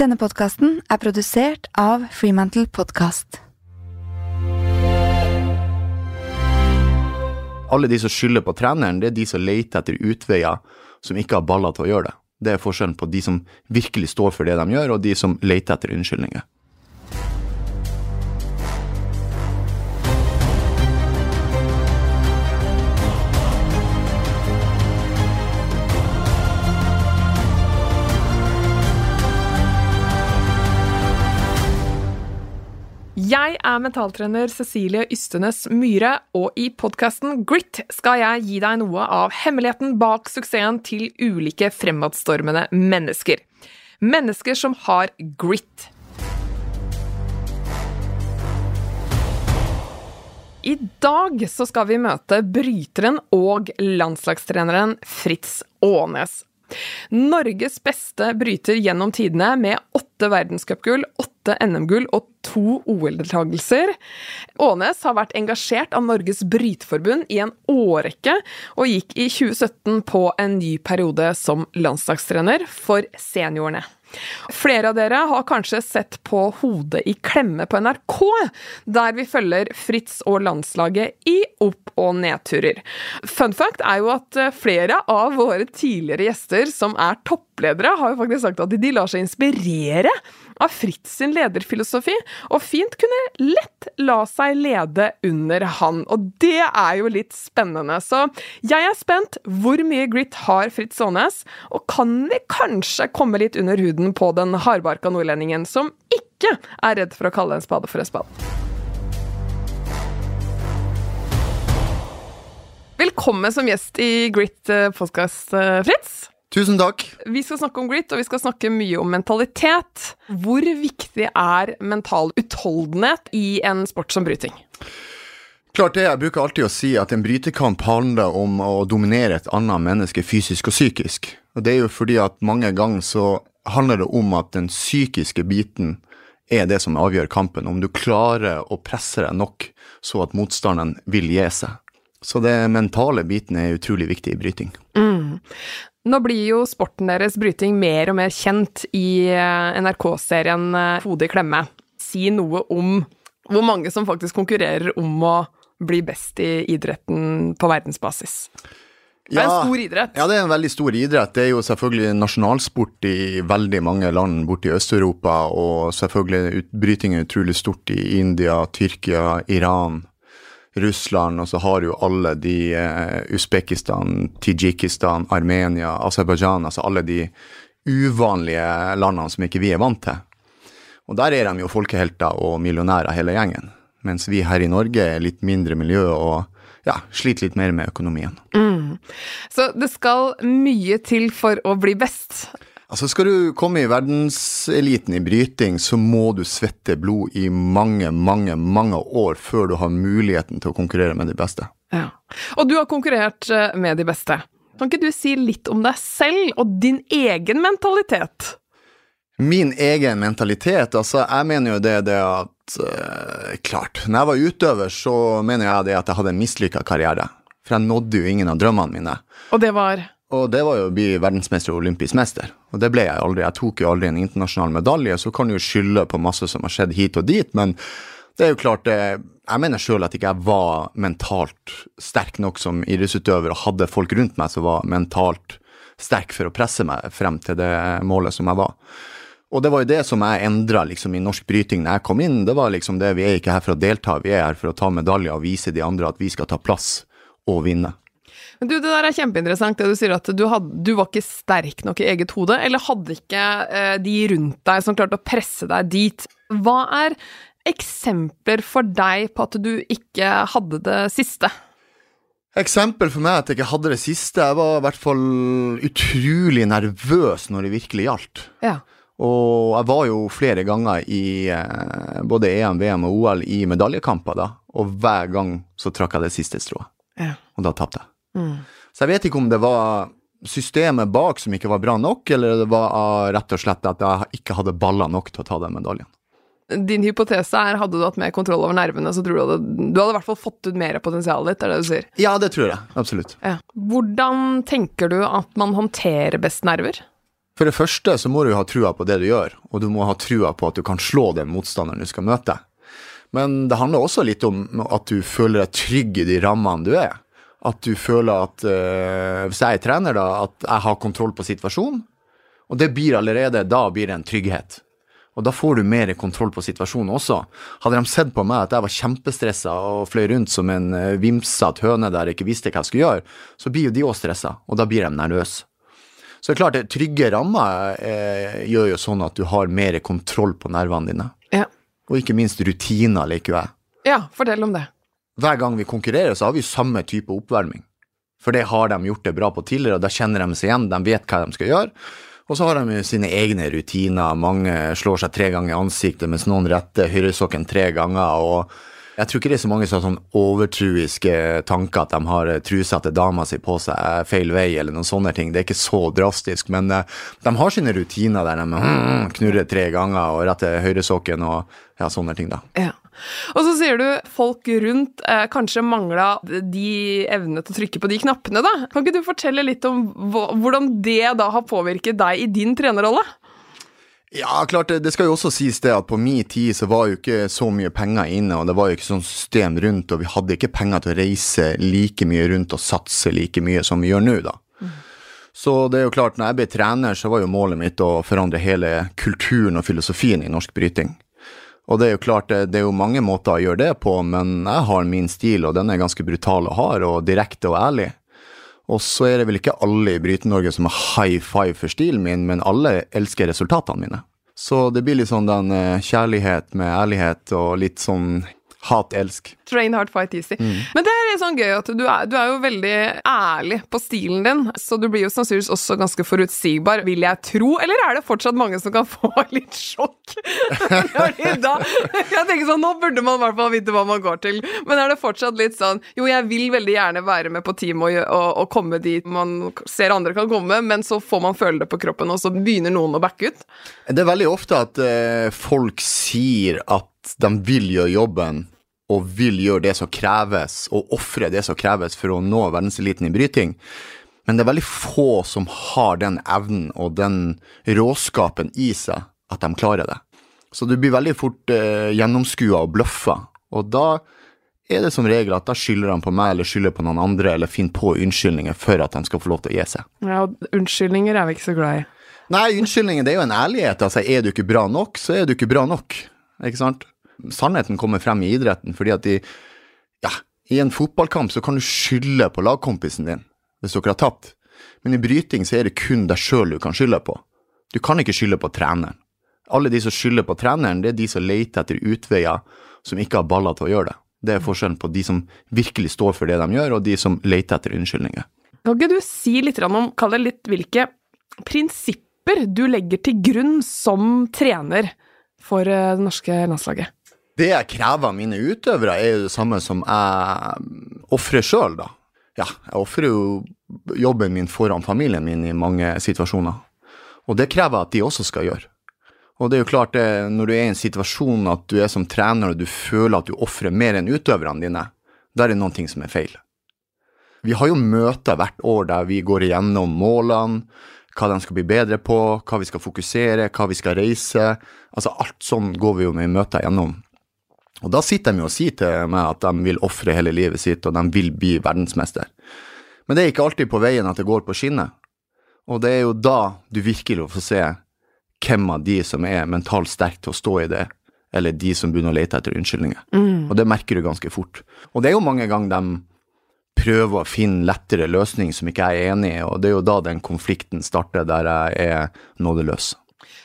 Denne podkasten er produsert av Freemantle Podcast. Alle de som skylder på treneren, det er de som leter etter utveier som ikke har baller til å gjøre det. Det er forskjellen på de som virkelig står for det de gjør, og de som leter etter unnskyldninger. Er mentaltrener Cecilie Ystenes Myhre, og i podkasten Grit skal jeg gi deg noe av hemmeligheten bak suksessen til ulike fremadstormende mennesker. Mennesker som har grit. I dag så skal vi møte bryteren og landslagstreneren Fritz Aanes. Norges beste bryter gjennom tidene med åtte verdenscupgull, åtte NM-gull og to OL-deltakelser. Aanes har vært engasjert av Norges Bryteforbund i en årrekke, og gikk i 2017 på en ny periode som landslagstrener for seniorene. Flere av dere har kanskje sett på Hodet i klemme på NRK, der vi følger Fritz og landslaget i opp- og nedturer. Fun fact er jo at flere av våre tidligere gjester som er toppledere, har jo faktisk sagt at de lar seg inspirere av Fritz sin lederfilosofi, og fint kunne lett la seg lede under han. Og det er jo litt spennende. Så jeg er spent. Hvor mye grit har Fritz Aanes? Og kan vi kanskje komme litt under huden på den hardbarka nordlendingen som ikke er redd for å kalle en spade for en spade? Velkommen som gjest i Grit podkast, Fritz. Tusen takk. Vi skal snakke om grit, og vi skal snakke mye om mentalitet. Hvor viktig er mental utholdenhet i en sport som bryting? Klart det. Jeg bruker alltid å si at en brytekamp handler om å dominere et annet menneske fysisk og psykisk. Og det er jo fordi at mange ganger så handler det om at den psykiske biten er det som avgjør kampen. Om du klarer å presse deg nok så at motstanderen vil gi seg. Så det mentale biten er utrolig viktig i bryting. Mm. Nå blir jo sporten deres bryting mer og mer kjent i NRK-serien Hodet i klemme. Si noe om hvor mange som faktisk konkurrerer om å bli best i idretten på verdensbasis. Det er en stor idrett. Ja, det er en veldig stor idrett. Det er jo selvfølgelig nasjonalsport i veldig mange land borti Øst-Europa, og selvfølgelig bryting er utrolig stort i India, Tyrkia, Iran, Russland, og så har jo alle de uh, Usbekistan, Tijikistan, Armenia, Aserbajdsjan, altså alle de uvanlige landene som ikke vi er vant til. Og der er de jo folkehelter og millionærer, hele gjengen. Mens vi her i Norge er litt mindre miljø og ja, sliter litt mer med økonomien. Mm. Så det skal mye til for å bli best. Altså Skal du komme i verdenseliten i bryting, så må du svette blod i mange, mange mange år før du har muligheten til å konkurrere med de beste. Ja. Og du har konkurrert eh, med de beste. Kan ikke du si litt om deg selv og din egen mentalitet? Min egen mentalitet? Altså, jeg mener jo det, det at øh, Klart. Når jeg var utøver, så mener jeg det at jeg hadde en mislykka karriere. For jeg nådde jo ingen av drømmene mine. Og det var? Og det var jo å bli verdensmester og olympisk mester. Og det ble jeg aldri. Jeg tok jo aldri en internasjonal medalje, så kan du jo skylde på masse som har skjedd hit og dit, men det er jo klart det Jeg mener sjøl at ikke jeg var mentalt sterk nok som idrettsutøver, og hadde folk rundt meg som var mentalt sterk for å presse meg frem til det målet som jeg var. Og det var jo det som jeg endra liksom, i norsk bryting når jeg kom inn. Det var liksom det, Vi er ikke her for å delta, vi er her for å ta medaljer og vise de andre at vi skal ta plass og vinne. Men du, Det der er kjempeinteressant, det du sier at du, hadde, du var ikke sterk nok i eget hode. Eller hadde ikke eh, de rundt deg som klarte å presse deg dit. Hva er eksempler for deg på at du ikke hadde det siste? Eksempel for meg at jeg ikke hadde det siste. Jeg var i hvert fall utrolig nervøs når det virkelig gjaldt. Ja. Og jeg var jo flere ganger i eh, både EM, VM og OL i medaljekamper, da. Og hver gang så trakk jeg det siste strået. Ja. Og da tapte jeg. Mm. Så jeg vet ikke om det var systemet bak som ikke var bra nok, eller det var rett og slett at jeg ikke hadde baller nok til å ta den medaljen. Din hypotese er hadde du hatt mer kontroll over nervene, så tror du hadde, du hadde i hvert fall fått ut mer av potensialet ditt, er det du sier? Ja, det tror jeg. Absolutt. Ja. Hvordan tenker du at man håndterer best nerver? For det første så må du ha trua på det du gjør, og du må ha trua på at du kan slå den motstanderen du skal møte. Men det handler også litt om at du føler deg trygg i de rammene du er. At du føler at uh, Hvis jeg er trener, da, at jeg har kontroll på situasjonen. Og det blir allerede Da blir det en trygghet. Og da får du mer kontroll på situasjonen også. Hadde de sett på meg at jeg var kjempestressa og fløy rundt som en uh, vimsete høne der jeg ikke visste hva jeg skulle gjøre, så blir jo de òg stressa, og da blir de nervøse. Så det er klart, trygge rammer eh, gjør jo sånn at du har mer kontroll på nervene dine. Ja. Og ikke minst rutiner, liker jeg. ja, fortell om det. Hver gang vi konkurrerer, så har vi samme type oppvarming. For det har de gjort det bra på tidligere, og da kjenner de seg igjen, de vet hva de skal gjøre. Og så har de sine egne rutiner, mange slår seg tre ganger i ansiktet, mens noen retter høyresokken tre ganger. og jeg tror ikke det er så mange som har sånn overtruiske tanker at de har trusa til dama si på seg feil vei, eller noen sånne ting. Det er ikke så drastisk, men uh, de har sine rutiner der de mm, knurrer tre ganger og retter høyresokken og ja, sånne ting, da. Ja. Og så sier du folk rundt eh, kanskje mangla de evnene til å trykke på de knappene, da. Kan ikke du fortelle litt om hvordan det da har påvirket deg i din trenerrolle? Ja, klart det, skal jo også sies det at på min tid så var jo ikke så mye penger inne, og det var jo ikke sånn system rundt, og vi hadde ikke penger til å reise like mye rundt og satse like mye som vi gjør nå, da. Så det er jo klart, når jeg ble trener, så var jo målet mitt å forandre hele kulturen og filosofien i norsk bryting. Og det er jo klart, det, er jo mange måter å gjøre det på, men jeg har min stil, og den er ganske brutal og hard, og direkte og ærlig. Og så er det vel ikke alle i Bryte-Norge som har high five for stilen min, men alle elsker resultatene mine. Så det blir litt sånn den uh, kjærlighet med ærlighet og litt sånn hat-elsk. Train hard, fight easy. Mm. Men det er sånn gøy at du er, du er, jo veldig ærlig på stilen din, så du blir jo sannsynligvis også ganske forutsigbar, vil jeg tro. Eller er det fortsatt mange som kan få litt sjokk? da, jeg tenker sånn, Nå burde man i hvert fall vite hva man går til, men er det fortsatt litt sånn Jo, jeg vil veldig gjerne være med på team og, og, og komme dit man ser andre kan komme, men så får man føle det på kroppen, og så begynner noen å backe ut? Det er veldig ofte at uh, folk sier at de vil gjøre jobben og vil gjøre det som kreves, og ofre det som kreves for å nå verdenseliten i bryting. Men det er veldig få som har den evnen og den råskapen i seg at de klarer det. Så du blir veldig fort eh, gjennomskua og bløffa, og da er det som regel at da skylder de på meg eller skylder på noen andre, eller finner på unnskyldninger for at de skal få lov til å gi seg. Ja, og unnskyldninger er vi ikke så glad i. Nei, unnskyldninger det er jo en ærlighet. Altså, er du ikke bra nok, så er du ikke bra nok. Ikke sant? sannheten kommer frem i idretten, fordi at de Ja, i en fotballkamp så kan du skylde på lagkompisen din hvis dere har tapt, men i bryting så er det kun deg sjøl du kan skylde på. Du kan ikke skylde på treneren. Alle de som skylder på treneren, det er de som leter etter utveier som ikke har baller til å gjøre det. Det er forskjellen på de som virkelig står for det de gjør, og de som leter etter unnskyldninger. Kan ikke du si litt om, kall det litt, hvilke prinsipper du legger til grunn som trener for eh, det norske landslaget? Det jeg krever av mine utøvere, er jo det samme som jeg ofrer sjøl, da. Ja, jeg ofrer jo jobben min foran familien min i mange situasjoner. Og det krever jeg at de også skal gjøre. Og det er jo klart, det, når du er i en situasjon at du er som trener og du føler at du ofrer mer enn utøverne dine, da er det noen ting som er feil. Vi har jo møter hvert år der vi går igjennom målene, hva de skal bli bedre på, hva vi skal fokusere, hva vi skal reise. Altså alt sånn går vi jo med i møter gjennom. Og da sitter de jo og sier til meg at de vil ofre hele livet sitt, og de vil bli verdensmester. Men det er ikke alltid på veien at det går på skinner. Og det er jo da du virkelig får se hvem av de som er mentalt sterke til å stå i det, eller de som begynner å lete etter unnskyldninger. Mm. Og det merker du ganske fort. Og det er jo mange ganger de prøver å finne lettere løsning som ikke jeg er enig i, og det er jo da den konflikten starter, der jeg er nådeløs.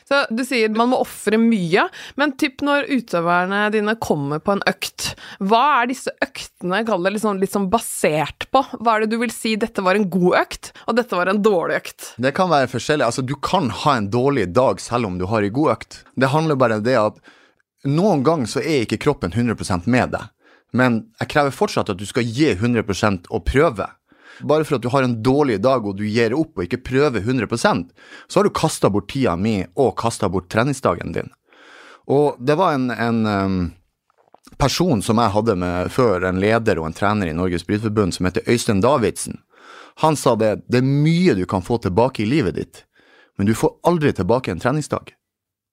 Så du sier man må ofre mye, men typ når utøverne dine kommer på en økt, hva er disse øktene det liksom, sånn basert på? Hva er det du vil si dette var en god økt, og dette var en dårlig økt? Det kan være forskjellig. Altså, du kan ha en dårlig dag selv om du har en god økt. Det handler bare om det at noen ganger så er ikke kroppen 100% med deg, men jeg krever fortsatt at du skal gi 100% og prøve. Bare for at du har en dårlig dag og du gir opp og ikke prøver 100% så har du kasta bort tida mi og kasta bort treningsdagen din. Og det var en, en um, person som jeg hadde med før, en leder og en trener i Norges Bryteforbund, som heter Øystein Davidsen. Han sa det, det er mye du kan få tilbake i livet ditt, men du får aldri tilbake en treningsdag.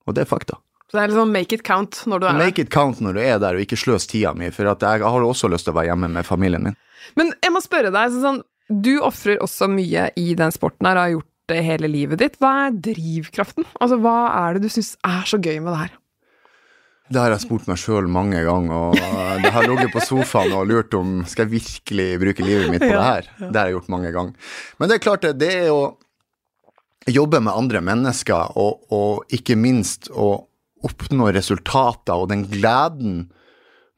Og det er fakta. Så det er liksom make it count når du er der. Make it count når du er der, og ikke sløs tida mi, for jeg har også lyst til å være hjemme med familien min. Men jeg må spørre deg, sånn, du ofrer også mye i den sporten her, og har gjort det hele livet ditt. Hva er drivkraften? Altså, hva er det du syns er så gøy med det her? Det har jeg spurt meg sjøl mange ganger, og det har ligget på sofaen og lurt om skal jeg virkelig bruke livet mitt på det her. Det har jeg gjort mange ganger. Men det er klart, det er å jobbe med andre mennesker, og, og ikke minst å oppnå resultater og den gleden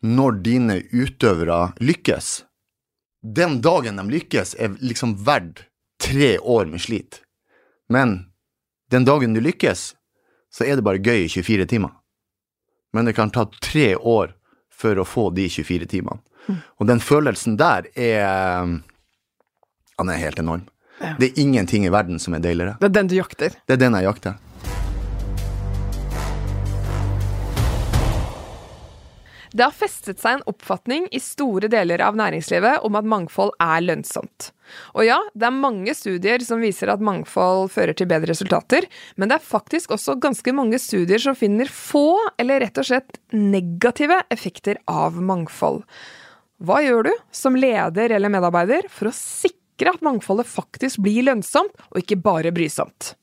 når dine utøvere lykkes. Den dagen de lykkes, er liksom verdt tre år med slit. Men den dagen du lykkes, så er det bare gøy i 24 timer. Men det kan ta tre år for å få de 24 timene. Mm. Og den følelsen der er Han er helt enorm. Ja. Det er ingenting i verden som er deiligere. Det er den du jakter? Det er den jeg jakter. Det har festet seg en oppfatning i store deler av næringslivet om at mangfold er lønnsomt. Og ja, det er mange studier som viser at mangfold fører til bedre resultater, men det er faktisk også ganske mange studier som finner få, eller rett og slett negative, effekter av mangfold. Hva gjør du som leder eller medarbeider for å sikre at mangfoldet faktisk blir lønnsomt, og ikke bare brysomt?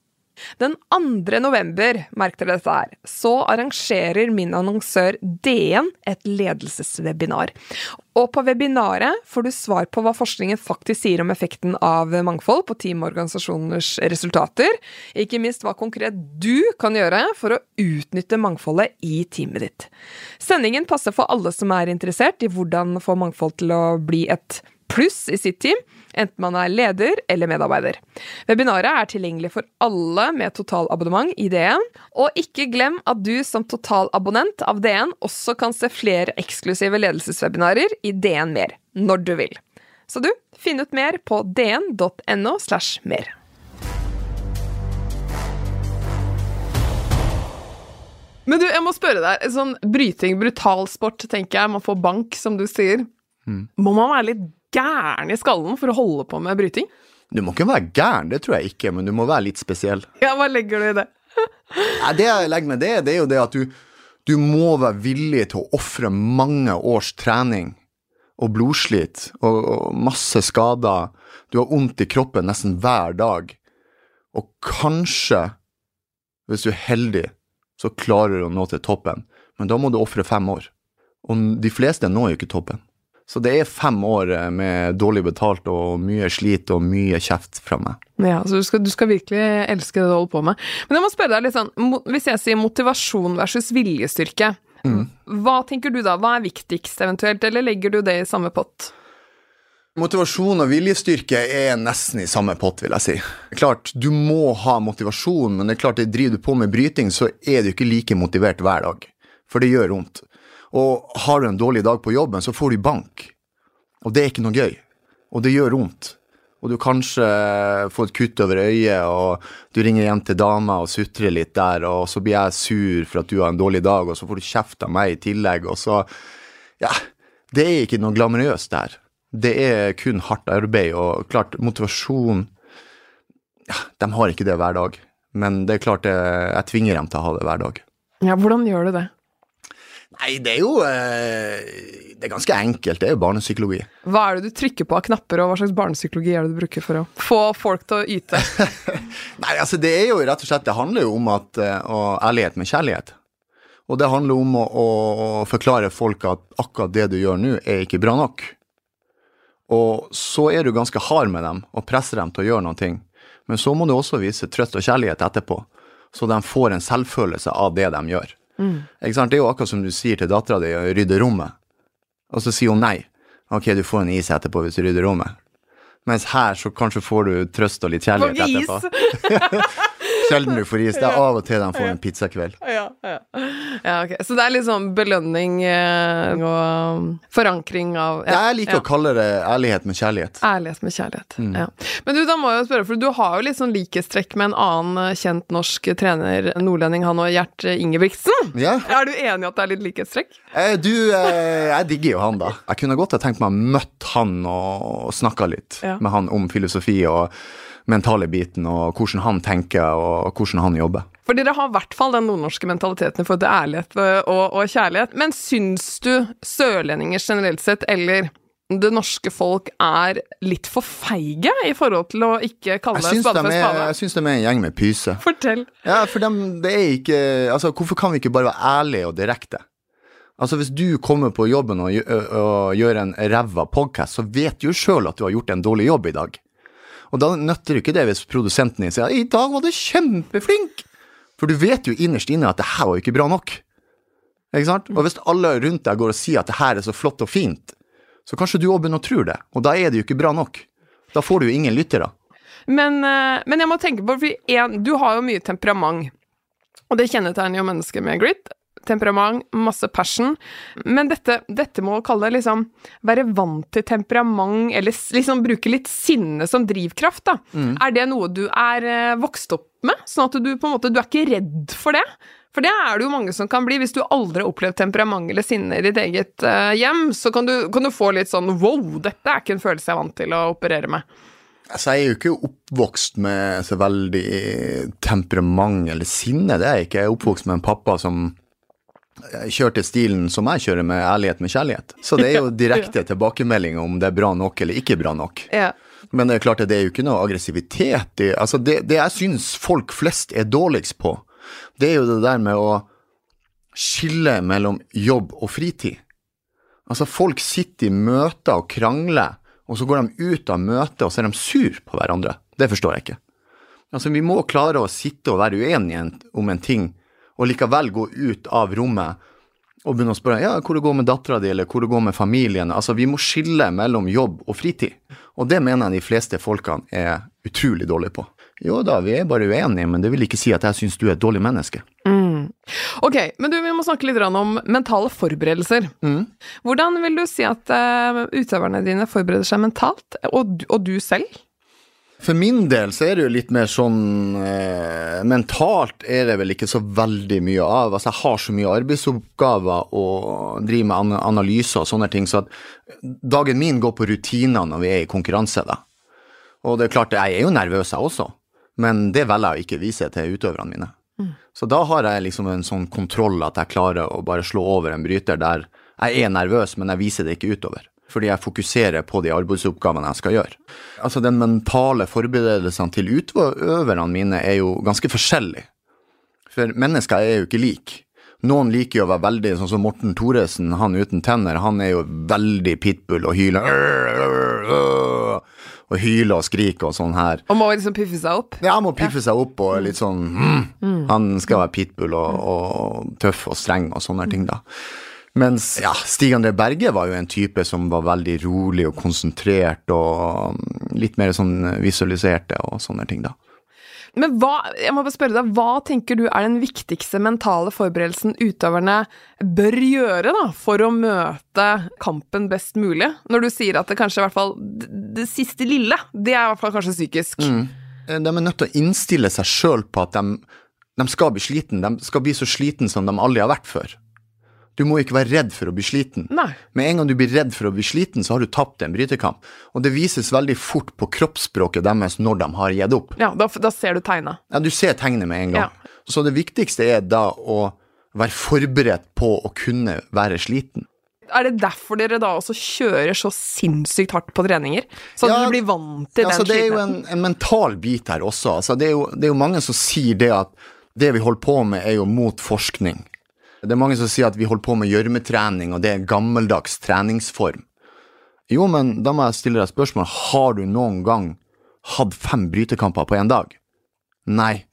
Den 2. november, merk dere dette her, så arrangerer min annonsør DN et ledelseswebinar. Og på webinaret får du svar på hva forskningen faktisk sier om effekten av mangfold på teamorganisasjoners resultater. Ikke minst hva konkret du kan gjøre for å utnytte mangfoldet i teamet ditt. Sendingen passer for alle som er interessert i hvordan få mangfold til å bli et pluss i sitt team, enten man er leder eller medarbeider. Webinaret er tilgjengelig for alle med totalabonnement i DN, og ikke glem at du som totalabonnent av DN også kan se flere eksklusive ledelseswebinarer i DN Mer, når du vil. Så du, finn ut mer på dn.no slash mer. Men du, jeg må spørre deg. Sånn bryting, brutalsport, tenker jeg. Man får bank, som du sier. Mm. Må man være litt gæren i skallen for å holde på med bryting? Du må ikke være gæren, det tror jeg ikke, men du må være litt spesiell. Ja, Hva legger du i det? Nei, det jeg legger med det, det er jo det at du, du må være villig til å ofre mange års trening og blodslit og, og masse skader. Du har vondt i kroppen nesten hver dag. Og kanskje, hvis du er heldig, så klarer du å nå til toppen. Men da må du ofre fem år. Og de fleste når jo ikke toppen. Så det er fem år eh, med dårlig betalt og mye slit og mye kjeft fra meg. Ja, så du skal, du skal, virkelig elske det du holder på med. Men jeg må spørre deg litt sånn, hvis jeg sier motivasjon versus viljestyrke, mm. hva tenker du da? Hva er viktigst eventuelt, eller legger du det i samme pott? Motivasjon og viljestyrke er nesten i samme pott, vil jeg si. Klart, Du må ha motivasjon, men det er klart, det driver du på med bryting, så er du ikke like motivert hver dag. For det gjør vondt. Og har du en dårlig dag på jobben, så får du bank. Og det er ikke noe gøy. Og det gjør vondt. Og du kanskje får et kutt over øyet, og du ringer hjem til dama og sutrer litt der, og så blir jeg sur for at du har en dårlig dag, og så får du kjeft av meg i tillegg, og så Ja, det er ikke noe glamorøst der. Det er kun hardt arbeid, og klart, motivasjon Ja, de har ikke det hver dag, men det er klart jeg, jeg tvinger dem til å ha det hver dag. Ja, hvordan gjør du det? Nei, det er jo eh, Det er ganske enkelt. Det er jo barnepsykologi. Hva er det du trykker på av knapper, og hva slags barnepsykologi er det du bruker for å få folk til å yte? Nei, altså det er jo rett og slett Det handler jo om at, eh, og ærlighet med kjærlighet. Og det handler om å, å, forklare folk at akkurat det du gjør nå, er ikke bra nok. Og så er du ganske hard med dem og presser dem til å gjøre noe. Men så må du også vise trøst og kjærlighet etterpå, så de får en selvfølelse av det de gjør. Mm. Det er jo akkurat som du sier til dattera di å rydde rommet, og så sier hun nei. Ok, du får en is etterpå hvis du rydder rommet. Mens her så kanskje får du trøst og litt kjærlighet etterpå. Sjelden du får is. Det er av og til de får en pizzakveld. Ja, ja. ja, ok. Så det er litt sånn belønning eh, og forankring av ja, Jeg liker ja. å kalle det ærlighet med kjærlighet. Ærlighet med kjærlighet, mm. ja. Men du, da må jeg jo spørre, for du har jo litt sånn likhetstrekk med en annen eh, kjent norsk trener, nordlending, han og Gjert Ingebrigtsen. Ja. Er du enig i at det er litt likhetstrekk? Eh, du, eh, jeg digger jo han, da. Jeg kunne godt ha tenkt meg å møtt han og snakka litt med han om filosofi og mentale biten, og hvordan han tenker, og hvordan han jobber. For dere har i hvert fall den nordnorske mentaliteten i forhold til ærlighet og, og kjærlighet. Men syns du sørlendinger generelt sett, eller det norske folk, er litt for feige i forhold til å ikke kalle spade for spade? jeg syns de er en gjeng med pyse. Fortell. Ja, for dem, det er ikke Altså, hvorfor kan vi ikke bare være ærlige og direkte? Altså, hvis du kommer på jobben og, og, og gjør en ræva podkast, så vet du jo sjøl at du har gjort en dårlig jobb i dag. Og da nøtter du ikke det hvis produsenten din sier 'i dag var du kjempeflink', for du vet jo innerst inne at det her var jo ikke bra nok. Ikke sant? Og hvis alle rundt deg går og sier at det her er så flott og fint, så kanskje du òg begynner å tro det, og da er det jo ikke bra nok. Da får du jo ingen lyttere. Men, eh, men jeg må tenke på, for en, du har jo mye temperament, og det kjennetegner jo mennesker med grit. Temperament, masse passion. Men dette, dette må kalle det liksom være vant til temperament, eller liksom bruke litt sinne som drivkraft, da. Er det noe du er eh, vokst opp med? Sånn at du på en måte, du er ikke redd for det? For det er det jo mange som kan bli. Hvis du aldri har opplevd temperament eller sinne i ditt eget uh, hjem, så kan du, kan du få litt sånn wow, dette er ikke en følelse jeg er vant til å operere med. Altså, jeg er jo ikke oppvokst med så veldig temperament eller sinne, det er jeg ikke. Jeg er oppvokst med en pappa som kjørte stilen som jeg kjører, med ærlighet med kjærlighet. Så det er jo direkte tilbakemelding om det er bra nok eller ikke bra nok. Ja. Men det er klart at det er jo ikke noe aggressivitet i Altså, det, det jeg syns folk flest er dårligst på, det er jo det der med å skille mellom jobb og fritid. Altså, folk sitter i møter og krangler, og så går de ut av møtet, og så er de sur på hverandre. Det forstår jeg ikke. Altså, vi må klare å sitte og være uenige om en ting, og likevel gå ut av rommet og begynne å spørre ja, hvor det går med dattera di, eller hvor det går med familien. Altså, vi må skille mellom jobb og fritid. Og det mener jeg de fleste folkene er utrolig dårlige på. Jo da, vi er bare uenige, men det vil ikke si at jeg syns du er et dårlig menneske. Ok, men du, vi må snakke litt om mentale forberedelser. Hvordan vil du si at eh, utøverne dine forbereder seg mentalt, og, og du selv? For min del så er det jo litt mer sånn eh, Mentalt er det vel ikke så veldig mye av. Altså, jeg har så mye arbeidsoppgaver og driver med analyser og sånne ting, så at dagen min går på rutiner når vi er i konkurranse, da. Og det er klart, jeg er jo nervøs, jeg også, men det velger jeg å ikke vise til utøverne mine. Så da har jeg liksom en sånn kontroll at jeg klarer å bare slå over en bryter der jeg er nervøs, men jeg viser det ikke utover. Fordi jeg fokuserer på de arbeidsoppgavene jeg skal gjøre. Altså Den mentale forberedelsene til utøverne mine er jo ganske forskjellig. For mennesker er jo ikke like. Noen liker jo å være veldig sånn som Morten Thoresen, han uten tenner. Han er jo veldig pitbull og hyler. Og hyler og skriker og sånn her. Og må liksom piffe seg opp? Ja, må piffe seg opp og litt sånn mm. Han skal være pitbull og, og tøff og streng og sånne ting, da. Mens ja, Stig André Berge var jo en type som var veldig rolig og konsentrert og mm, litt mer sånn visualiserte og sånne ting, da. Men hva, jeg må bare spørre deg, hva tenker du er den viktigste mentale forberedelsen utøverne bør gjøre da, for å møte kampen best mulig? Når du sier at det kanskje i hvert fall det, det siste lille, det er i hvert fall kanskje psykisk. Mm. De er nødt til å innstille seg sjøl på at de, de skal bli sliten. De skal bli så sliten som de aldri har vært før. Du må ikke være redd for å bli sliten. Nei. Med en gang du blir redd for å bli sliten, så har du tapt en brytekamp. Og det vises veldig fort på kroppsspråket deres når de har gitt opp. Ja, da, da ser du tegnet. Ja, du ser tegnet med en gang. Så det viktigste er da å være forberedt på å kunne være sliten. Er det derfor dere da også kjører så sinnssykt hardt på treninger? Så at Ja, du blir vant til Ja, den slitenheten? det er jo en, en mental bit her også. Altså, det, er jo, det er jo mange som sier det at det vi holder på med, er jo mot forskning. Det er mange som sier at vi holder på med gjørmetrening, og det er en gammeldags treningsform. Jo, men da må jeg stille deg spørsmål. Har du noen gang hatt fem brytekamper på én dag? Nei.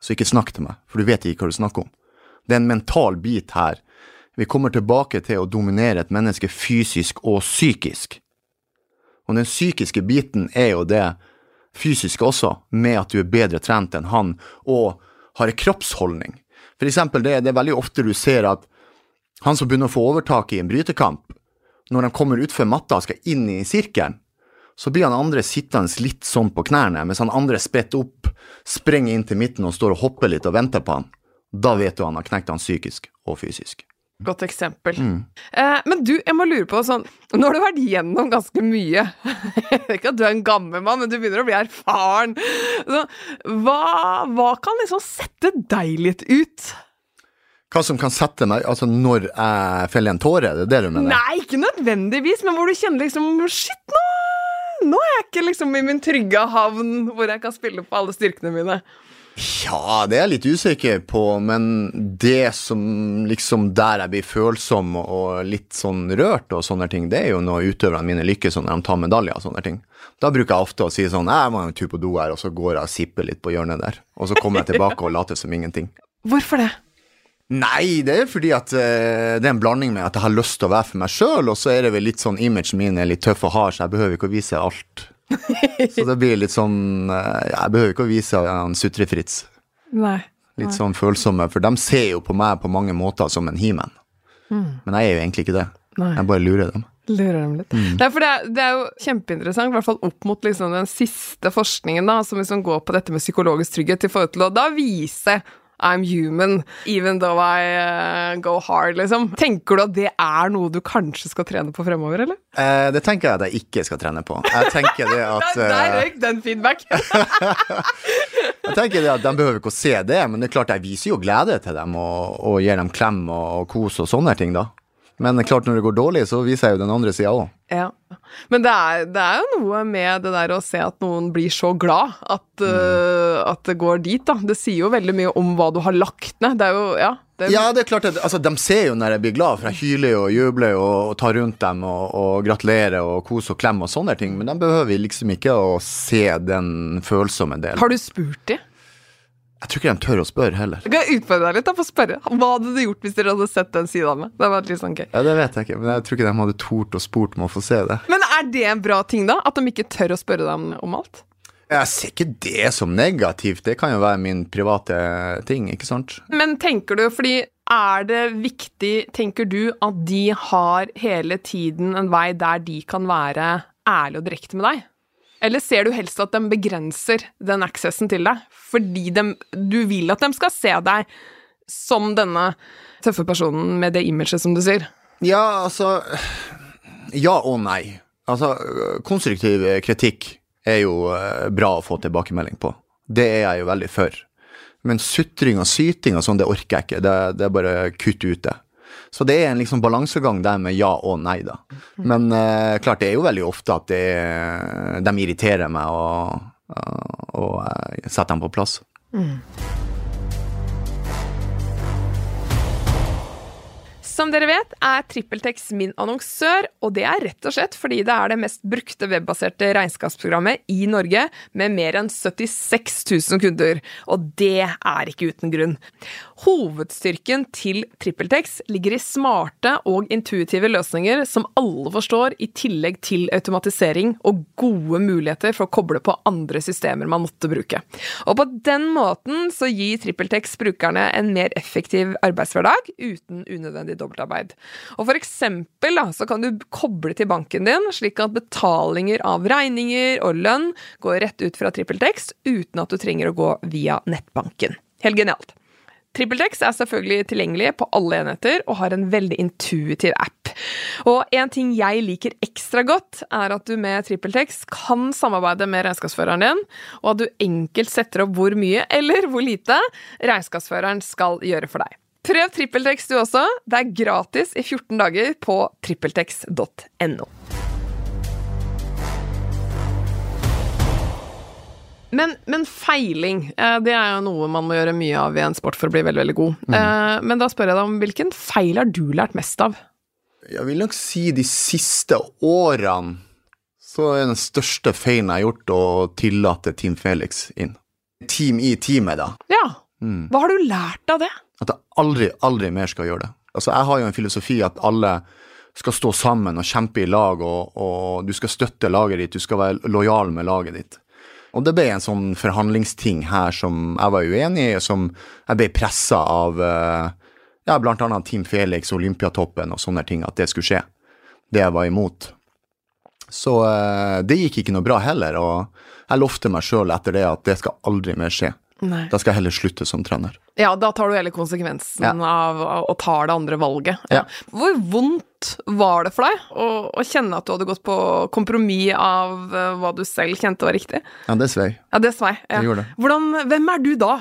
Så ikke snakk til meg, for du vet ikke hva du snakker om. Det er en mental bit her. Vi kommer tilbake til å dominere et menneske fysisk og psykisk. Og den psykiske biten er jo det fysiske også, med at du er bedre trent enn han, og har en kroppsholdning. For eksempel, det, det er veldig ofte du ser at han som begynner å få overtak i en brytekamp, når han kommer utfor matta og skal inn i sirkelen, så blir han andre sittende litt sånn på knærne, mens han andre spretter opp, sprenger inn til midten og står og hopper litt og venter på han. Da vet du han har knekt han psykisk og fysisk. Godt eksempel. Eh, men du, jeg må lure på sånn Nå har du vært gjennom ganske mye. Jeg vet Ikke at du er en gammel mann, men du begynner å bli erfaren. Så, hva, hva kan liksom sette deg litt ut? Hva som kan sette meg Altså når jeg feller en tåre, det er det du mener? Nei, ikke nødvendigvis, men hvor du kjenner liksom Shit, nå, nå er jeg ikke liksom i min trygge havn hvor jeg kan spille på alle styrkene mine. Ja, det er jeg litt usikker på, men det som liksom der jeg blir følsom og litt sånn rørt og sånne ting, det er jo når utøverne mine lykkes når de tar medaljer og sånne ting. Da bruker jeg ofte å si sånn Jeg må en tur på do her, og så går jeg og sipper litt på hjørnet der. Og så kommer jeg tilbake og later som ingenting. Hvorfor det? Nei, det er fordi at uh, det er en blanding med at jeg har lyst til å være for meg sjøl, og så er det vel litt sånn imagen min er litt tøff og hard, så jeg behøver ikke å vise alt. så det blir litt sånn eh, Jeg behøver ikke å vise han Sutre-Fritz. Nei. Litt sånn følsomme, for de ser jo på meg på mange måter som en he-man. Men jeg er jo egentlig ikke det. Nei. Jeg bare lurer dem. Lurer dem litt. Nei, for det er, det er jo kjempeinteressant, i hvert fall opp mot liksom den siste forskningen, da, som liksom går på dette med psykologisk trygghet, i forhold til å da vise I'm human, even though I uh, go hard, liksom. Tenker du at det er noe du kanskje skal trene på fremover, eller? Eh, det tenker jeg at jeg ikke skal trene på. Jeg tenker det at Der, der eh, røyk den feedbacken! Jeg tenker det at De behøver ikke å se det, men det er klart jeg viser jo glede til dem og, og gir dem klem og, og kos og sånne ting, da. Men er klart når det går dårlig, så viser jeg jo den andre sida òg. ja. Men det er, det er jo noe med det der å se at noen blir så glad at, uh, at det går dit, da. Det sier jo veldig mye om hva du har lagt ned. Det er jo, ja. Det, Ja, det er klart at altså, De ser jo når jeg blir glad, for jeg hyler jo og jubler og, og tar rundt dem og, og gratulerer og koser og klemmer og sånne ting, men de behøver liksom ikke å se den følsomme delen. Har du spurt de? Jeg tror ikke de tør å spørre heller. Jeg kan utfordre deg litt da, på å spørre. Hva hadde du gjort hvis dere hadde sett den sida av meg? Det hadde vært litt sånn gøy. Ja, Det vet jeg ikke, men jeg tror ikke de hadde tort å spurt om å få se det. Men er det en bra ting, da? At de ikke tør å spørre deg om, om alt? Jeg ser ikke det som negativt, det kan jo være min private ting, ikke sant? Men tenker du, fordi er det viktig, tenker du, at de har hele tiden en vei der de kan være ærlige og direkte med deg? Eller ser du helst at de begrenser den accessen til deg, fordi de, du vil at de skal se deg som denne tøffe personen med det imaget, som du sier? Ja, altså Ja og nei. Altså, konstruktiv kritikk er jo eh, bra å få tilbakemelding på. Det er jeg jo veldig for. Men sutring og syting og sånn, det orker jeg ikke. Det, det er bare kutt ut det. Så det er en liksom balansegang der med ja og nei, da. Men uh, klart, det er jo veldig ofte at det de irriterer meg, og, og uh, setter dem på plass. Som dere vet, er TrippelTex min annonsør, og det er rett og slett fordi det er det mest brukte webbaserte regnskapsprogrammet i Norge, med mer enn 76 000 kunder. Og det er ikke uten grunn. Hovedstyrken til TrippelTex ligger i smarte og intuitive løsninger som alle forstår, i tillegg til automatisering og gode muligheter for å koble på andre systemer man måtte bruke. Og på den måten så gir TrippelTex brukerne en mer effektiv arbeidshverdag uten unødvendig dobbeltarbeid. Og for eksempel da, så kan du koble til banken din, slik at betalinger av regninger og lønn går rett ut fra TrippelTex uten at du trenger å gå via nettbanken. Helt genialt. TrippelTex er selvfølgelig tilgjengelig på alle enheter og har en veldig intuitiv app. Og en ting jeg liker ekstra godt, er at du med TrippelTex kan samarbeide med regnskapsføreren din, og at du enkelt setter opp hvor mye eller hvor lite regnskapsføreren skal gjøre for deg. Prøv TrippelTex du også. Det er gratis i 14 dager på trippeltex.no. Men, men feiling, eh, det er jo noe man må gjøre mye av i en sport for å bli veldig, veldig god. Mm. Men da spør jeg deg om hvilken feil har du lært mest av? Jeg vil nok si de siste årene så er den største feilen jeg har gjort å tillate Team Felix inn. Team i teamet, da. Ja. Hva har du lært av det? At jeg aldri, aldri mer skal gjøre det. Altså, jeg har jo en filosofi at alle skal stå sammen og kjempe i lag, og, og du skal støtte laget ditt, du skal være lojal med laget ditt. Og det ble en sånn forhandlingsting her som jeg var uenig i, som jeg ble pressa av eh, ja, blant annet Team Felix, Olympiatoppen og sånne ting, at det skulle skje. Det jeg var imot. Så eh, det gikk ikke noe bra heller, og jeg lovte meg sjøl etter det at det skal aldri mer skje. Nei. Da skal jeg heller slutte som trener. Ja, da tar du hele konsekvensen Ja. av å ta det andre valget. Ja. Hvor vondt var det for deg å, å kjenne at du hadde gått på kompromiss av eh, hva du selv kjente var riktig? Ja, det svei. Ja, det svei. Ja. Det gjorde det. Hvordan, hvem er du da?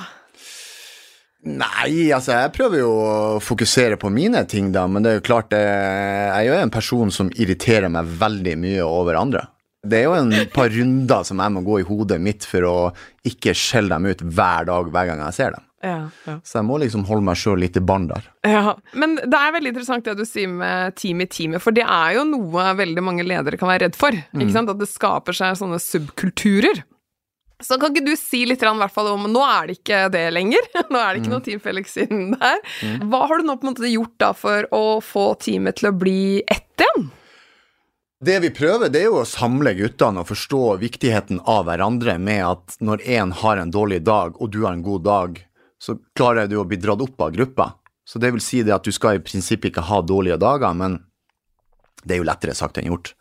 Nei, altså jeg prøver jo å fokusere på mine ting, da, men det er jo klart jeg er jo en person som irriterer meg veldig mye over andre. Det er jo en par runder som jeg må gå i hodet mitt for å ikke skjelle dem ut hver dag hver gang jeg ser dem. Ja, ja. Så jeg må liksom holde meg sjøl litt i bånd der. Ja, men det er veldig interessant det du sier med team i teamet, for det er jo noe veldig mange ledere kan være redd for. Ikke sant? At det skaper seg sånne subkulturer. Så kan ikke du si litt i hvert fall om Nå er det ikke det lenger. Nå er det ikke noe Team Felix siden der. Hva har du nå på en måte gjort da for å få teamet til å bli ett igjen? Det vi prøver, det er jo å samle guttene og forstå viktigheten av hverandre med at når én har en dårlig dag, og du har en god dag, så klarer du å bli dratt opp av gruppa. Så det vil si det at du skal i prinsippet ikke ha dårlige dager, men det er jo lettere sagt enn gjort.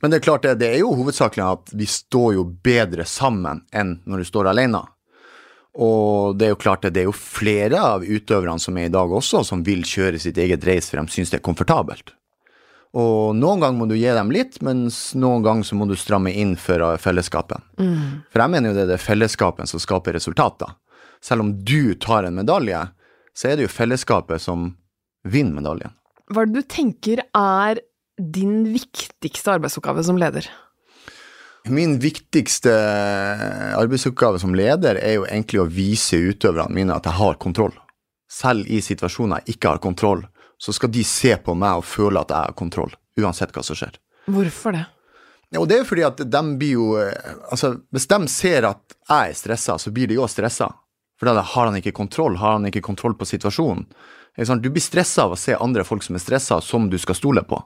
Men det er klart, det, det er jo hovedsakelig at vi står jo bedre sammen enn når du står alene. Og det er jo klart, det, det er jo flere av utøverne som er i dag også, som vil kjøre sitt eget race for de syns det er komfortabelt. Og noen ganger må du gi dem litt, mens noen ganger så må du stramme inn for fellesskapet. Mm. For jeg mener jo det er det fellesskapet som skaper resultater. Selv om du tar en medalje, så er det jo fellesskapet som vinner medaljen. Hva er det du tenker er din viktigste arbeidsoppgave som leder? Min viktigste arbeidsoppgave som leder er jo egentlig å vise utøverne mine at jeg har kontroll. Selv i situasjoner jeg ikke har kontroll, så skal de se på meg og føle at jeg har kontroll, uansett hva som skjer. Hvorfor det? Og det er fordi at de blir jo eh, Altså, hvis de ser at jeg er stressa, så blir de òg stressa. For da har han ikke kontroll, har han ikke kontroll på situasjonen. Du blir stressa av å se andre folk som er stressa, som du skal stole på.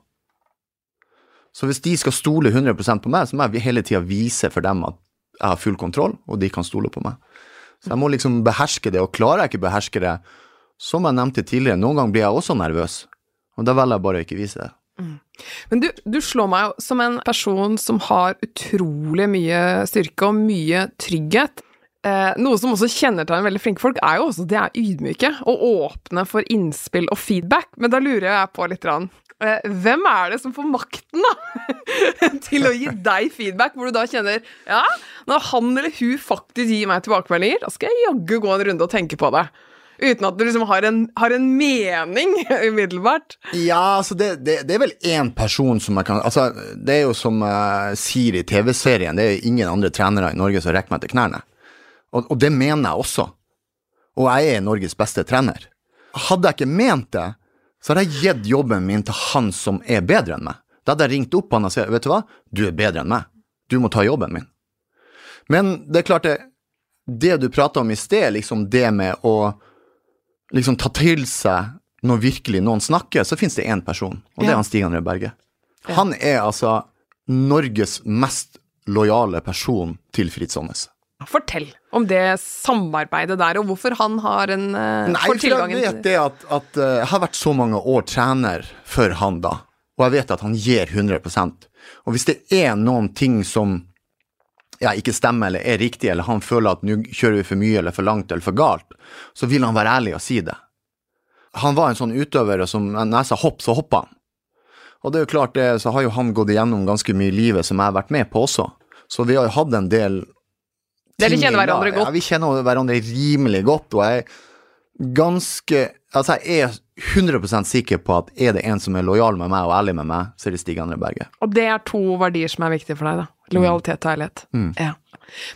Så hvis de skal stole 100% på meg, så må jeg hele tida vise for dem at jeg har full kontroll, og de kan stole på meg. Så jeg må liksom beherske det, og klarer jeg ikke beherske det, som jeg nevnte tidligere, noen ganger blir jeg også nervøs, og da velger jeg bare å ikke vise det. Men du, du slår meg jo som en person som har utrolig mye styrke og mye trygghet. Eh, noe som også kjennetegner veldig flinke folk, er jo også at de er ydmyke og åpne for innspill og feedback. Men da lurer jeg på litt rann. eh, Hvem er det som får makten, da? til å gi deg feedback, hvor du da kjenner Ja, når han eller hun faktisk gir meg tilbakemeldinger, da skal jeg jaggu gå en runde og tenke på det. Uten at du liksom har en, har en mening umiddelbart. Ja, altså det, det, det er vel én person som jeg kan Altså, det er jo som jeg sier i TV-serien, det er ingen andre trenere i Norge som rekker meg til knærne. Og, og det mener jeg også. Og jeg er Norges beste trener. Hadde jeg ikke ment det, så hadde jeg gitt jobben min til han som er bedre enn meg. Da hadde jeg ringt opp han og sagt, vet du hva, du er bedre enn meg. Du må ta jobben min. Men det er klart det, det du prata om i sted, liksom det med å liksom ta til seg når virkelig noen snakker, så finnes det én person, og det er han Stig André Berge. Han er altså Norges mest lojale person til Fritz Aanes. Fortell om det samarbeidet der, og hvorfor han har en uh, Nei, for jeg vet det at, at eh, jeg har vært så mange år trener for han da, og jeg vet at han gir 100% Og hvis det er noen ting som ja, ikke stemmer eller er riktig, eller han føler at nå kjører vi for mye eller for langt eller for galt, så vil han være ærlig og si det. Han var en sånn utøver som når jeg sa hopp, så hoppa han. Og det er jo klart det, så har jo han gått igjennom ganske mye i livet som jeg har vært med på også. Så vi har jo hatt en del Dere kjenner hverandre godt. Ja, vi kjenner hverandre rimelig godt, og jeg er ganske Altså, jeg er 100% sikker på at er det en som er lojal med meg og ærlig med meg, så er det Stig André Berge. Og det er to verdier som er viktige for deg, da. Lojalitet og ærlighet. Mm. Ja.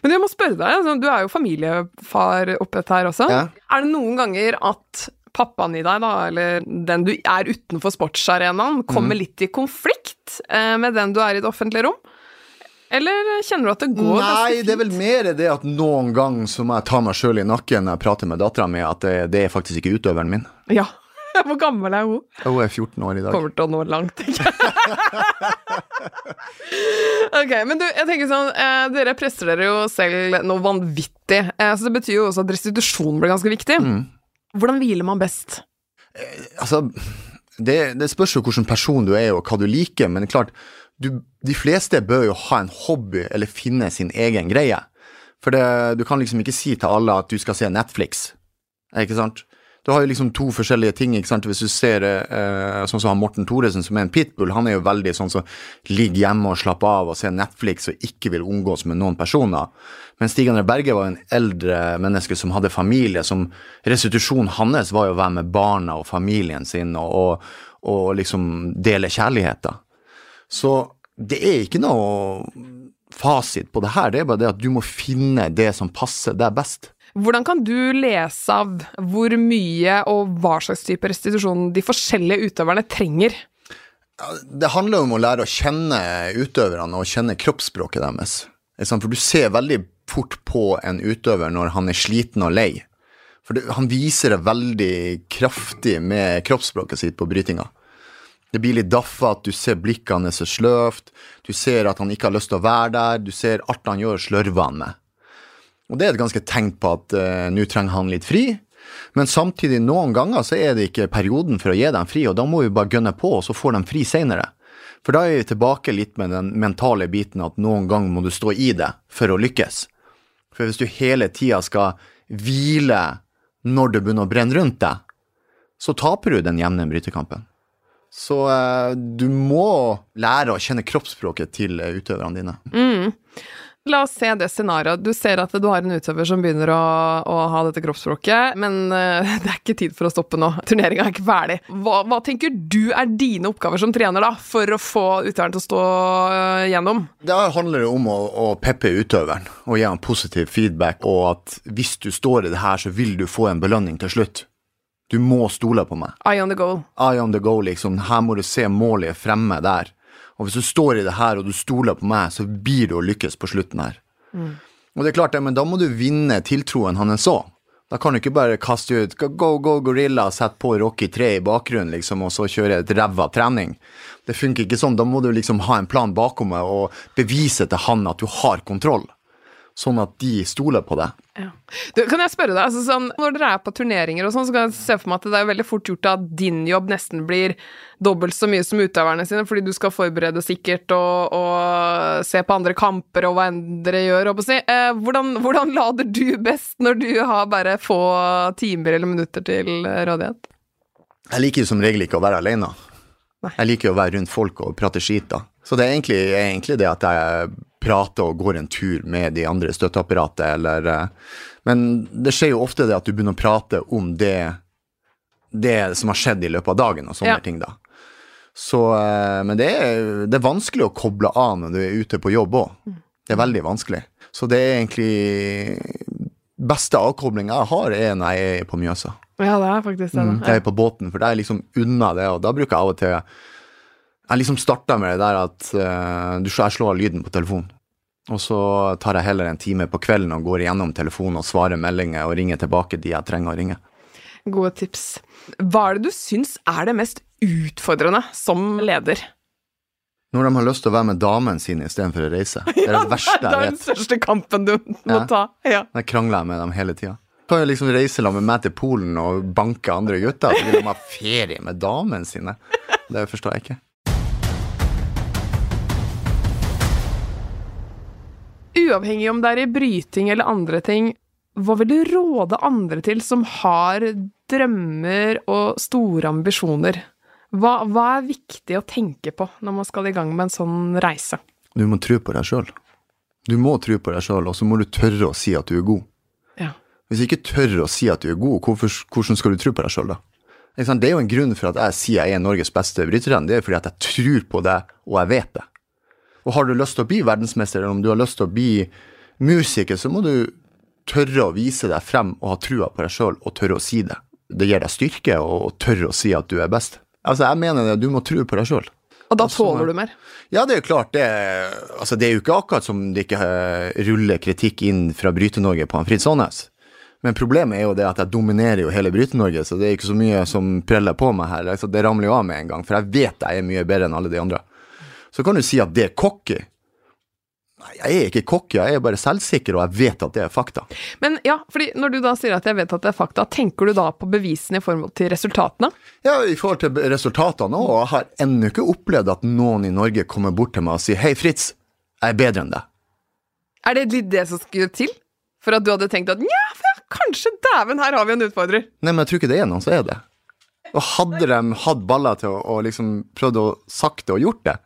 Men jeg må spørre deg, altså, du er jo familiefar oppi dette her også. Ja. Er det noen ganger at pappaen i deg, da, eller den du er utenfor sportsarenaen, kommer Mm. litt i konflikt eh, med den du er i det offentlige rom? Eller kjenner du at det går ganske Nei, fint? det er vel mer det at noen gang så må jeg ta meg sjøl i nakken når jeg prater med dattera mi, at det, det er faktisk ikke utøveren min. Ja. Hvor gammel er hun? Hun er 14 år i dag. Kommer til å nå langt, tenker ok, men du, jeg tenker sånn eh, Dere presser dere jo selv noe vanvittig, eh, så det betyr jo også at restitusjon blir ganske viktig. Mm. Hvordan hviler man best? Altså, det, det spørs jo hvilken person du er og hva du liker, men klart, du, de fleste bør jo ha en hobby eller finne sin egen greie. For det, du kan liksom ikke si til alle at du skal se Netflix. Ikke sant? Du har jo liksom to forskjellige ting. ikke sant? Hvis du ser eh, sånn som han Morten Thoresen, som er en pitbull, han er jo veldig sånn som ligger hjemme og slapper av og ser Netflix og ikke vil omgås med noen personer. Men Stig André Berge var en eldre menneske som hadde familie. som Restitusjonen hans var jo å være med barna og familien sin og, og, og liksom dele kjærligheten. Så det er ikke noe fasit på det her, det er bare det at du må finne det som passer deg best. Hvordan kan du lese av hvor mye og hva slags type restitusjon de forskjellige utøverne trenger? Det handler om å lære å kjenne utøverne og kjenne kroppsspråket deres. For du ser veldig fort på en utøver når han er sliten og lei. For han viser det veldig kraftig med kroppsspråket sitt på brytinga. Det blir litt daffete, du ser blikket hans er sløvt, du ser at han ikke har lyst til å være der, du ser alt han gjør, slørver han med. Og det er et ganske tegn på at uh, nå trenger han litt fri. Men samtidig, noen ganger så er det ikke perioden for å gi dem fri, og da må vi bare gønne på, og så får de fri seinere. For da er vi tilbake litt med den mentale biten at noen ganger må du stå i det for å lykkes. For hvis du hele tida skal hvile når det begynner å brenne rundt deg, så taper du den jevne brytekampen. Så uh, du må lære å kjenne kroppsspråket til utøverne dine. Mm. La oss se det scenarioet. Du ser at du har en utøver som begynner å, å ha dette kroppsspråket, men uh, det er ikke tid for å stoppe nå. Turneringa er ikke ferdig. Hva, hva, tenker du er dine oppgaver som trener da, for å få utøveren til å stå uh, gjennom? Det handler om å, å peppe utøveren og gi ham positiv feedback, og at hvis du står i det her, så vil du få en belønning til slutt. Du må stole på meg. Eye on the goal. Eye on the goal, liksom. Her må du se målet fremme der. Og hvis du står i det her, og du stoler på meg, så blir du å lykkes på slutten her. Mm. Og det er klart, det, men da må du vinne tiltroen hans òg. Da kan du ikke bare kaste ut go, go, gorilla, sette på Rocky 3 i bakgrunnen, liksom, og så kjøre et ræva trening. Det funker ikke sånn. Da må du liksom ha en plan bakom meg og bevise til han at du har kontroll sånn at de stoler på deg. Ja. Du, kan jeg spørre deg, altså, sånn, Når dere er på turneringer, og sånn, så kan jeg se for meg at det er veldig fort gjort at din jobb nesten blir dobbelt så mye som utøverne sine, fordi du skal forberede sikkert og, og se på andre kamper og hva enn dere gjør. Si. Eh, hvordan, hvordan, lader du best når du har bare få timer eller minutter til rådighet? Jeg liker som regel ikke å være alene. Nei. Jeg liker å være rundt folk og prate skit, da. Så det er egentlig, egentlig det at jeg prater og går en tur med de andre støtteapparatet, eller eh, Men det skjer jo ofte det at du begynner å prate om det, det som har skjedd i løpet av dagen, og sånne ja. ting, da. Så eh, Men det er, det er, vanskelig å koble av når du er ute på jobb òg. Mm. Det er veldig vanskelig. Så det er egentlig Beste avkoblinga jeg har, er når jeg er på Mjøsa. Ja, det er faktisk det. Mm, jeg er på båten, for det er liksom unna det, og da bruker jeg av og til jeg liksom starta med det der at uh, du, jeg slår av lyden på telefonen. Og så tar jeg heller en time på kvelden og går igjennom telefonen og svarer meldinger og ringer tilbake de jeg trenger å ringe. Gode tips. Hva er det du syns er det mest utfordrende som leder? Når de har lyst til å være med damen sin istedenfor å reise. Det er det verste jeg vet. Det er den største kampen du må ja. ta. Ja. Jeg krangler med dem hele tida. Kan jo liksom reise med meg til Polen og banke andre gutter, så vil de ha ferie med damene sine. Det forstår jeg ikke. Uavhengig om det er i bryting eller andre ting, hva vil du råde andre til som har drømmer og store ambisjoner? Hva, hva, er viktig å tenke på når man skal i gang med en sånn reise? Du må tro på deg sjøl. Du må tro på deg sjøl, og så må du tørre å si at du er god. Ja. Hvis du ikke tør å si at du er god, hvorfor, hvordan skal du tro på deg sjøl da? Det er jo en grunn for at jeg sier jeg er Norges beste bryterrenn. Det er fordi at jeg tror på det, og jeg vet det. Og har du lyst til å bli verdensmester, eller om du har lyst til å bli musiker, så må du tørre å vise deg frem og ha trua på deg sjøl, og tørre å si det. Det gir deg styrke å tørre å si at du er best. Altså, jeg mener det, du må tro på deg sjøl. Og da tåler du mer? Ja, det er jo klart. Det, altså, det er jo ikke akkurat som det ikke eh, ruller kritikk inn fra Bryte-Norge på han Fritz Aanes. Men problemet er jo det at jeg dominerer jo hele Bryte-Norge, så det er ikke så mye som preller på meg her. Altså, det ramler jo av med en gang, for jeg vet jeg er mye bedre enn alle de andre. Så kan du si at det er cocky. Nei, jeg er ikke cocky, jeg er bare selvsikker, og jeg vet at det er fakta. Men ja, fordi når du da sier at jeg vet at det er fakta, tenker du da på bevisene i forhold til resultatene? Ja, i forhold til resultatene òg. Jeg har ennå ikke opplevd at noen i Norge kommer bort til meg og sier hei, Fritz, jeg er bedre enn deg. Er det litt det som skulle til? For at du hadde tenkt at nja, kanskje dæven, her har vi en utfordrer. Nei, men jeg tror ikke det er noen som er det. Og hadde de hatt baller til å, å liksom prøvd å sagt det og gjort det,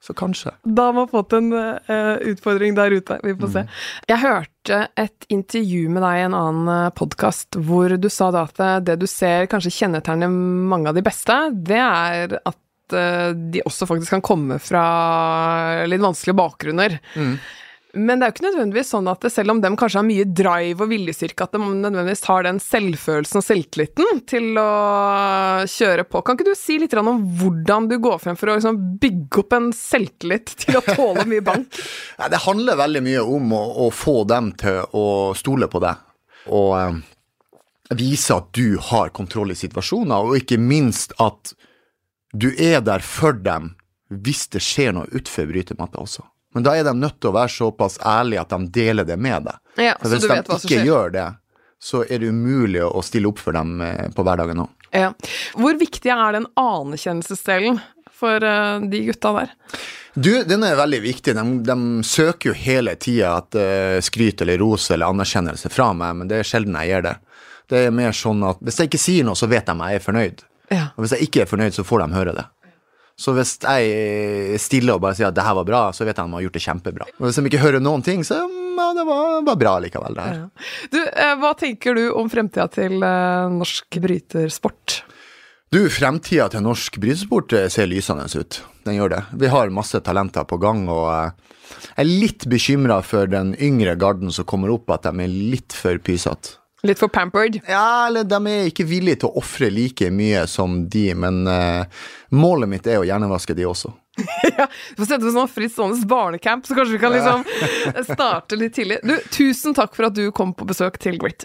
så kanskje. Da har man fått en uh, utfordring der ute. Vi får se. Jeg hørte et intervju med deg i en annen uh, podkast hvor du sa da at det du ser kanskje kjennetegner mange av de beste, det er at uh, de også faktisk kan komme fra litt vanskelige bakgrunner. Mm. Men det er jo ikke nødvendigvis sånn at det, selv om de kanskje har mye drive og viljestyrke, at de nødvendigvis har den selvfølelsen og selvtilliten til å kjøre på. Kan ikke du si litt om hvordan du går frem for å liksom bygge opp en selvtillit til å tåle mye bank? det handler veldig mye om å, å, få dem til å stole på deg. Og eh, vise at du har kontroll i situasjoner, og ikke minst at du er der for dem hvis det skjer noe utfor brytematta også. Men da er de nødt til å være såpass ærlige at de deler det med deg. Ja, for hvis de ikke gjør det, så er det umulig å stille opp for dem eh, på hverdagen òg. Ja. Hvor viktig er den anerkjennelsesdelen for uh, de gutta der? Du, den er veldig viktig. De, de søker jo hele tida uh, skryt eller ros eller anerkjennelse fra meg, men det er sjelden jeg gjør det. Det er mer sånn at hvis jeg ikke sier noe, så vet de jeg er fornøyd. Ja. Og hvis jeg ikke er fornøyd, så får de høre det. Så hvis jeg stiller og bare sier at det her var bra, så vet jeg at de har gjort det kjempebra. Og hvis de ikke hører noen ting, så ja, det var, var bra likevel, det her. Ja. Du, eh, hva tenker du om fremtida til eh, norsk brytersport? Du, fremtida til norsk brytesport eh, ser lysende ut. Den gjør det. Vi har masse talenter på gang, og jeg er litt bekymra for den yngre garden som kommer opp, at de er litt for pysete. Litt for pampered? Ja, eller de er ikke villige til å ofre like mye som de, men uh, målet mitt er å hjernevaske de også. ja, Du får sette sånn Fritz Aanes barnecamp, så kanskje vi kan liksom starte litt tidlig. Du, tusen takk for at du kom på besøk til Grit.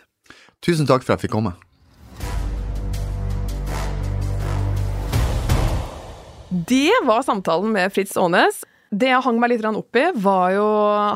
Tusen takk for at jeg fikk komme. Det var samtalen med Fritz Aanes. Det jeg hang meg litt opp i, var jo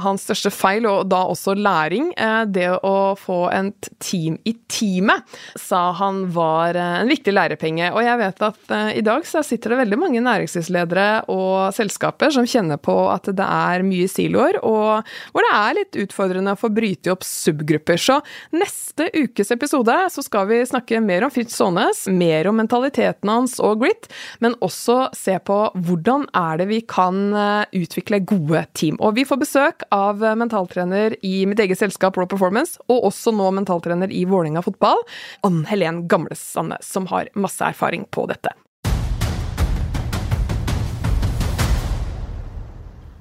hans største feil, og da også læring. Eh, det å få et team i teamet, sa han var eh, en viktig lærepenge. Og jeg vet at eh, i dag så sitter det veldig mange næringslivsledere og selskaper som kjenner på at det er mye siloer, og hvor det er litt utfordrende å få bryte opp subgrupper. Så neste ukes episode så skal vi snakke mer om Fritz Aanes, mer om mentaliteten hans og grit, men også se på hvordan er det vi kan utvikle gode team. Og vi får besøk av mentaltrener i mitt eget selskap Raw Performance, og også nå mentaltrener i Vålerenga fotball, Ann Helen Gamlesande, som har masse erfaring på dette.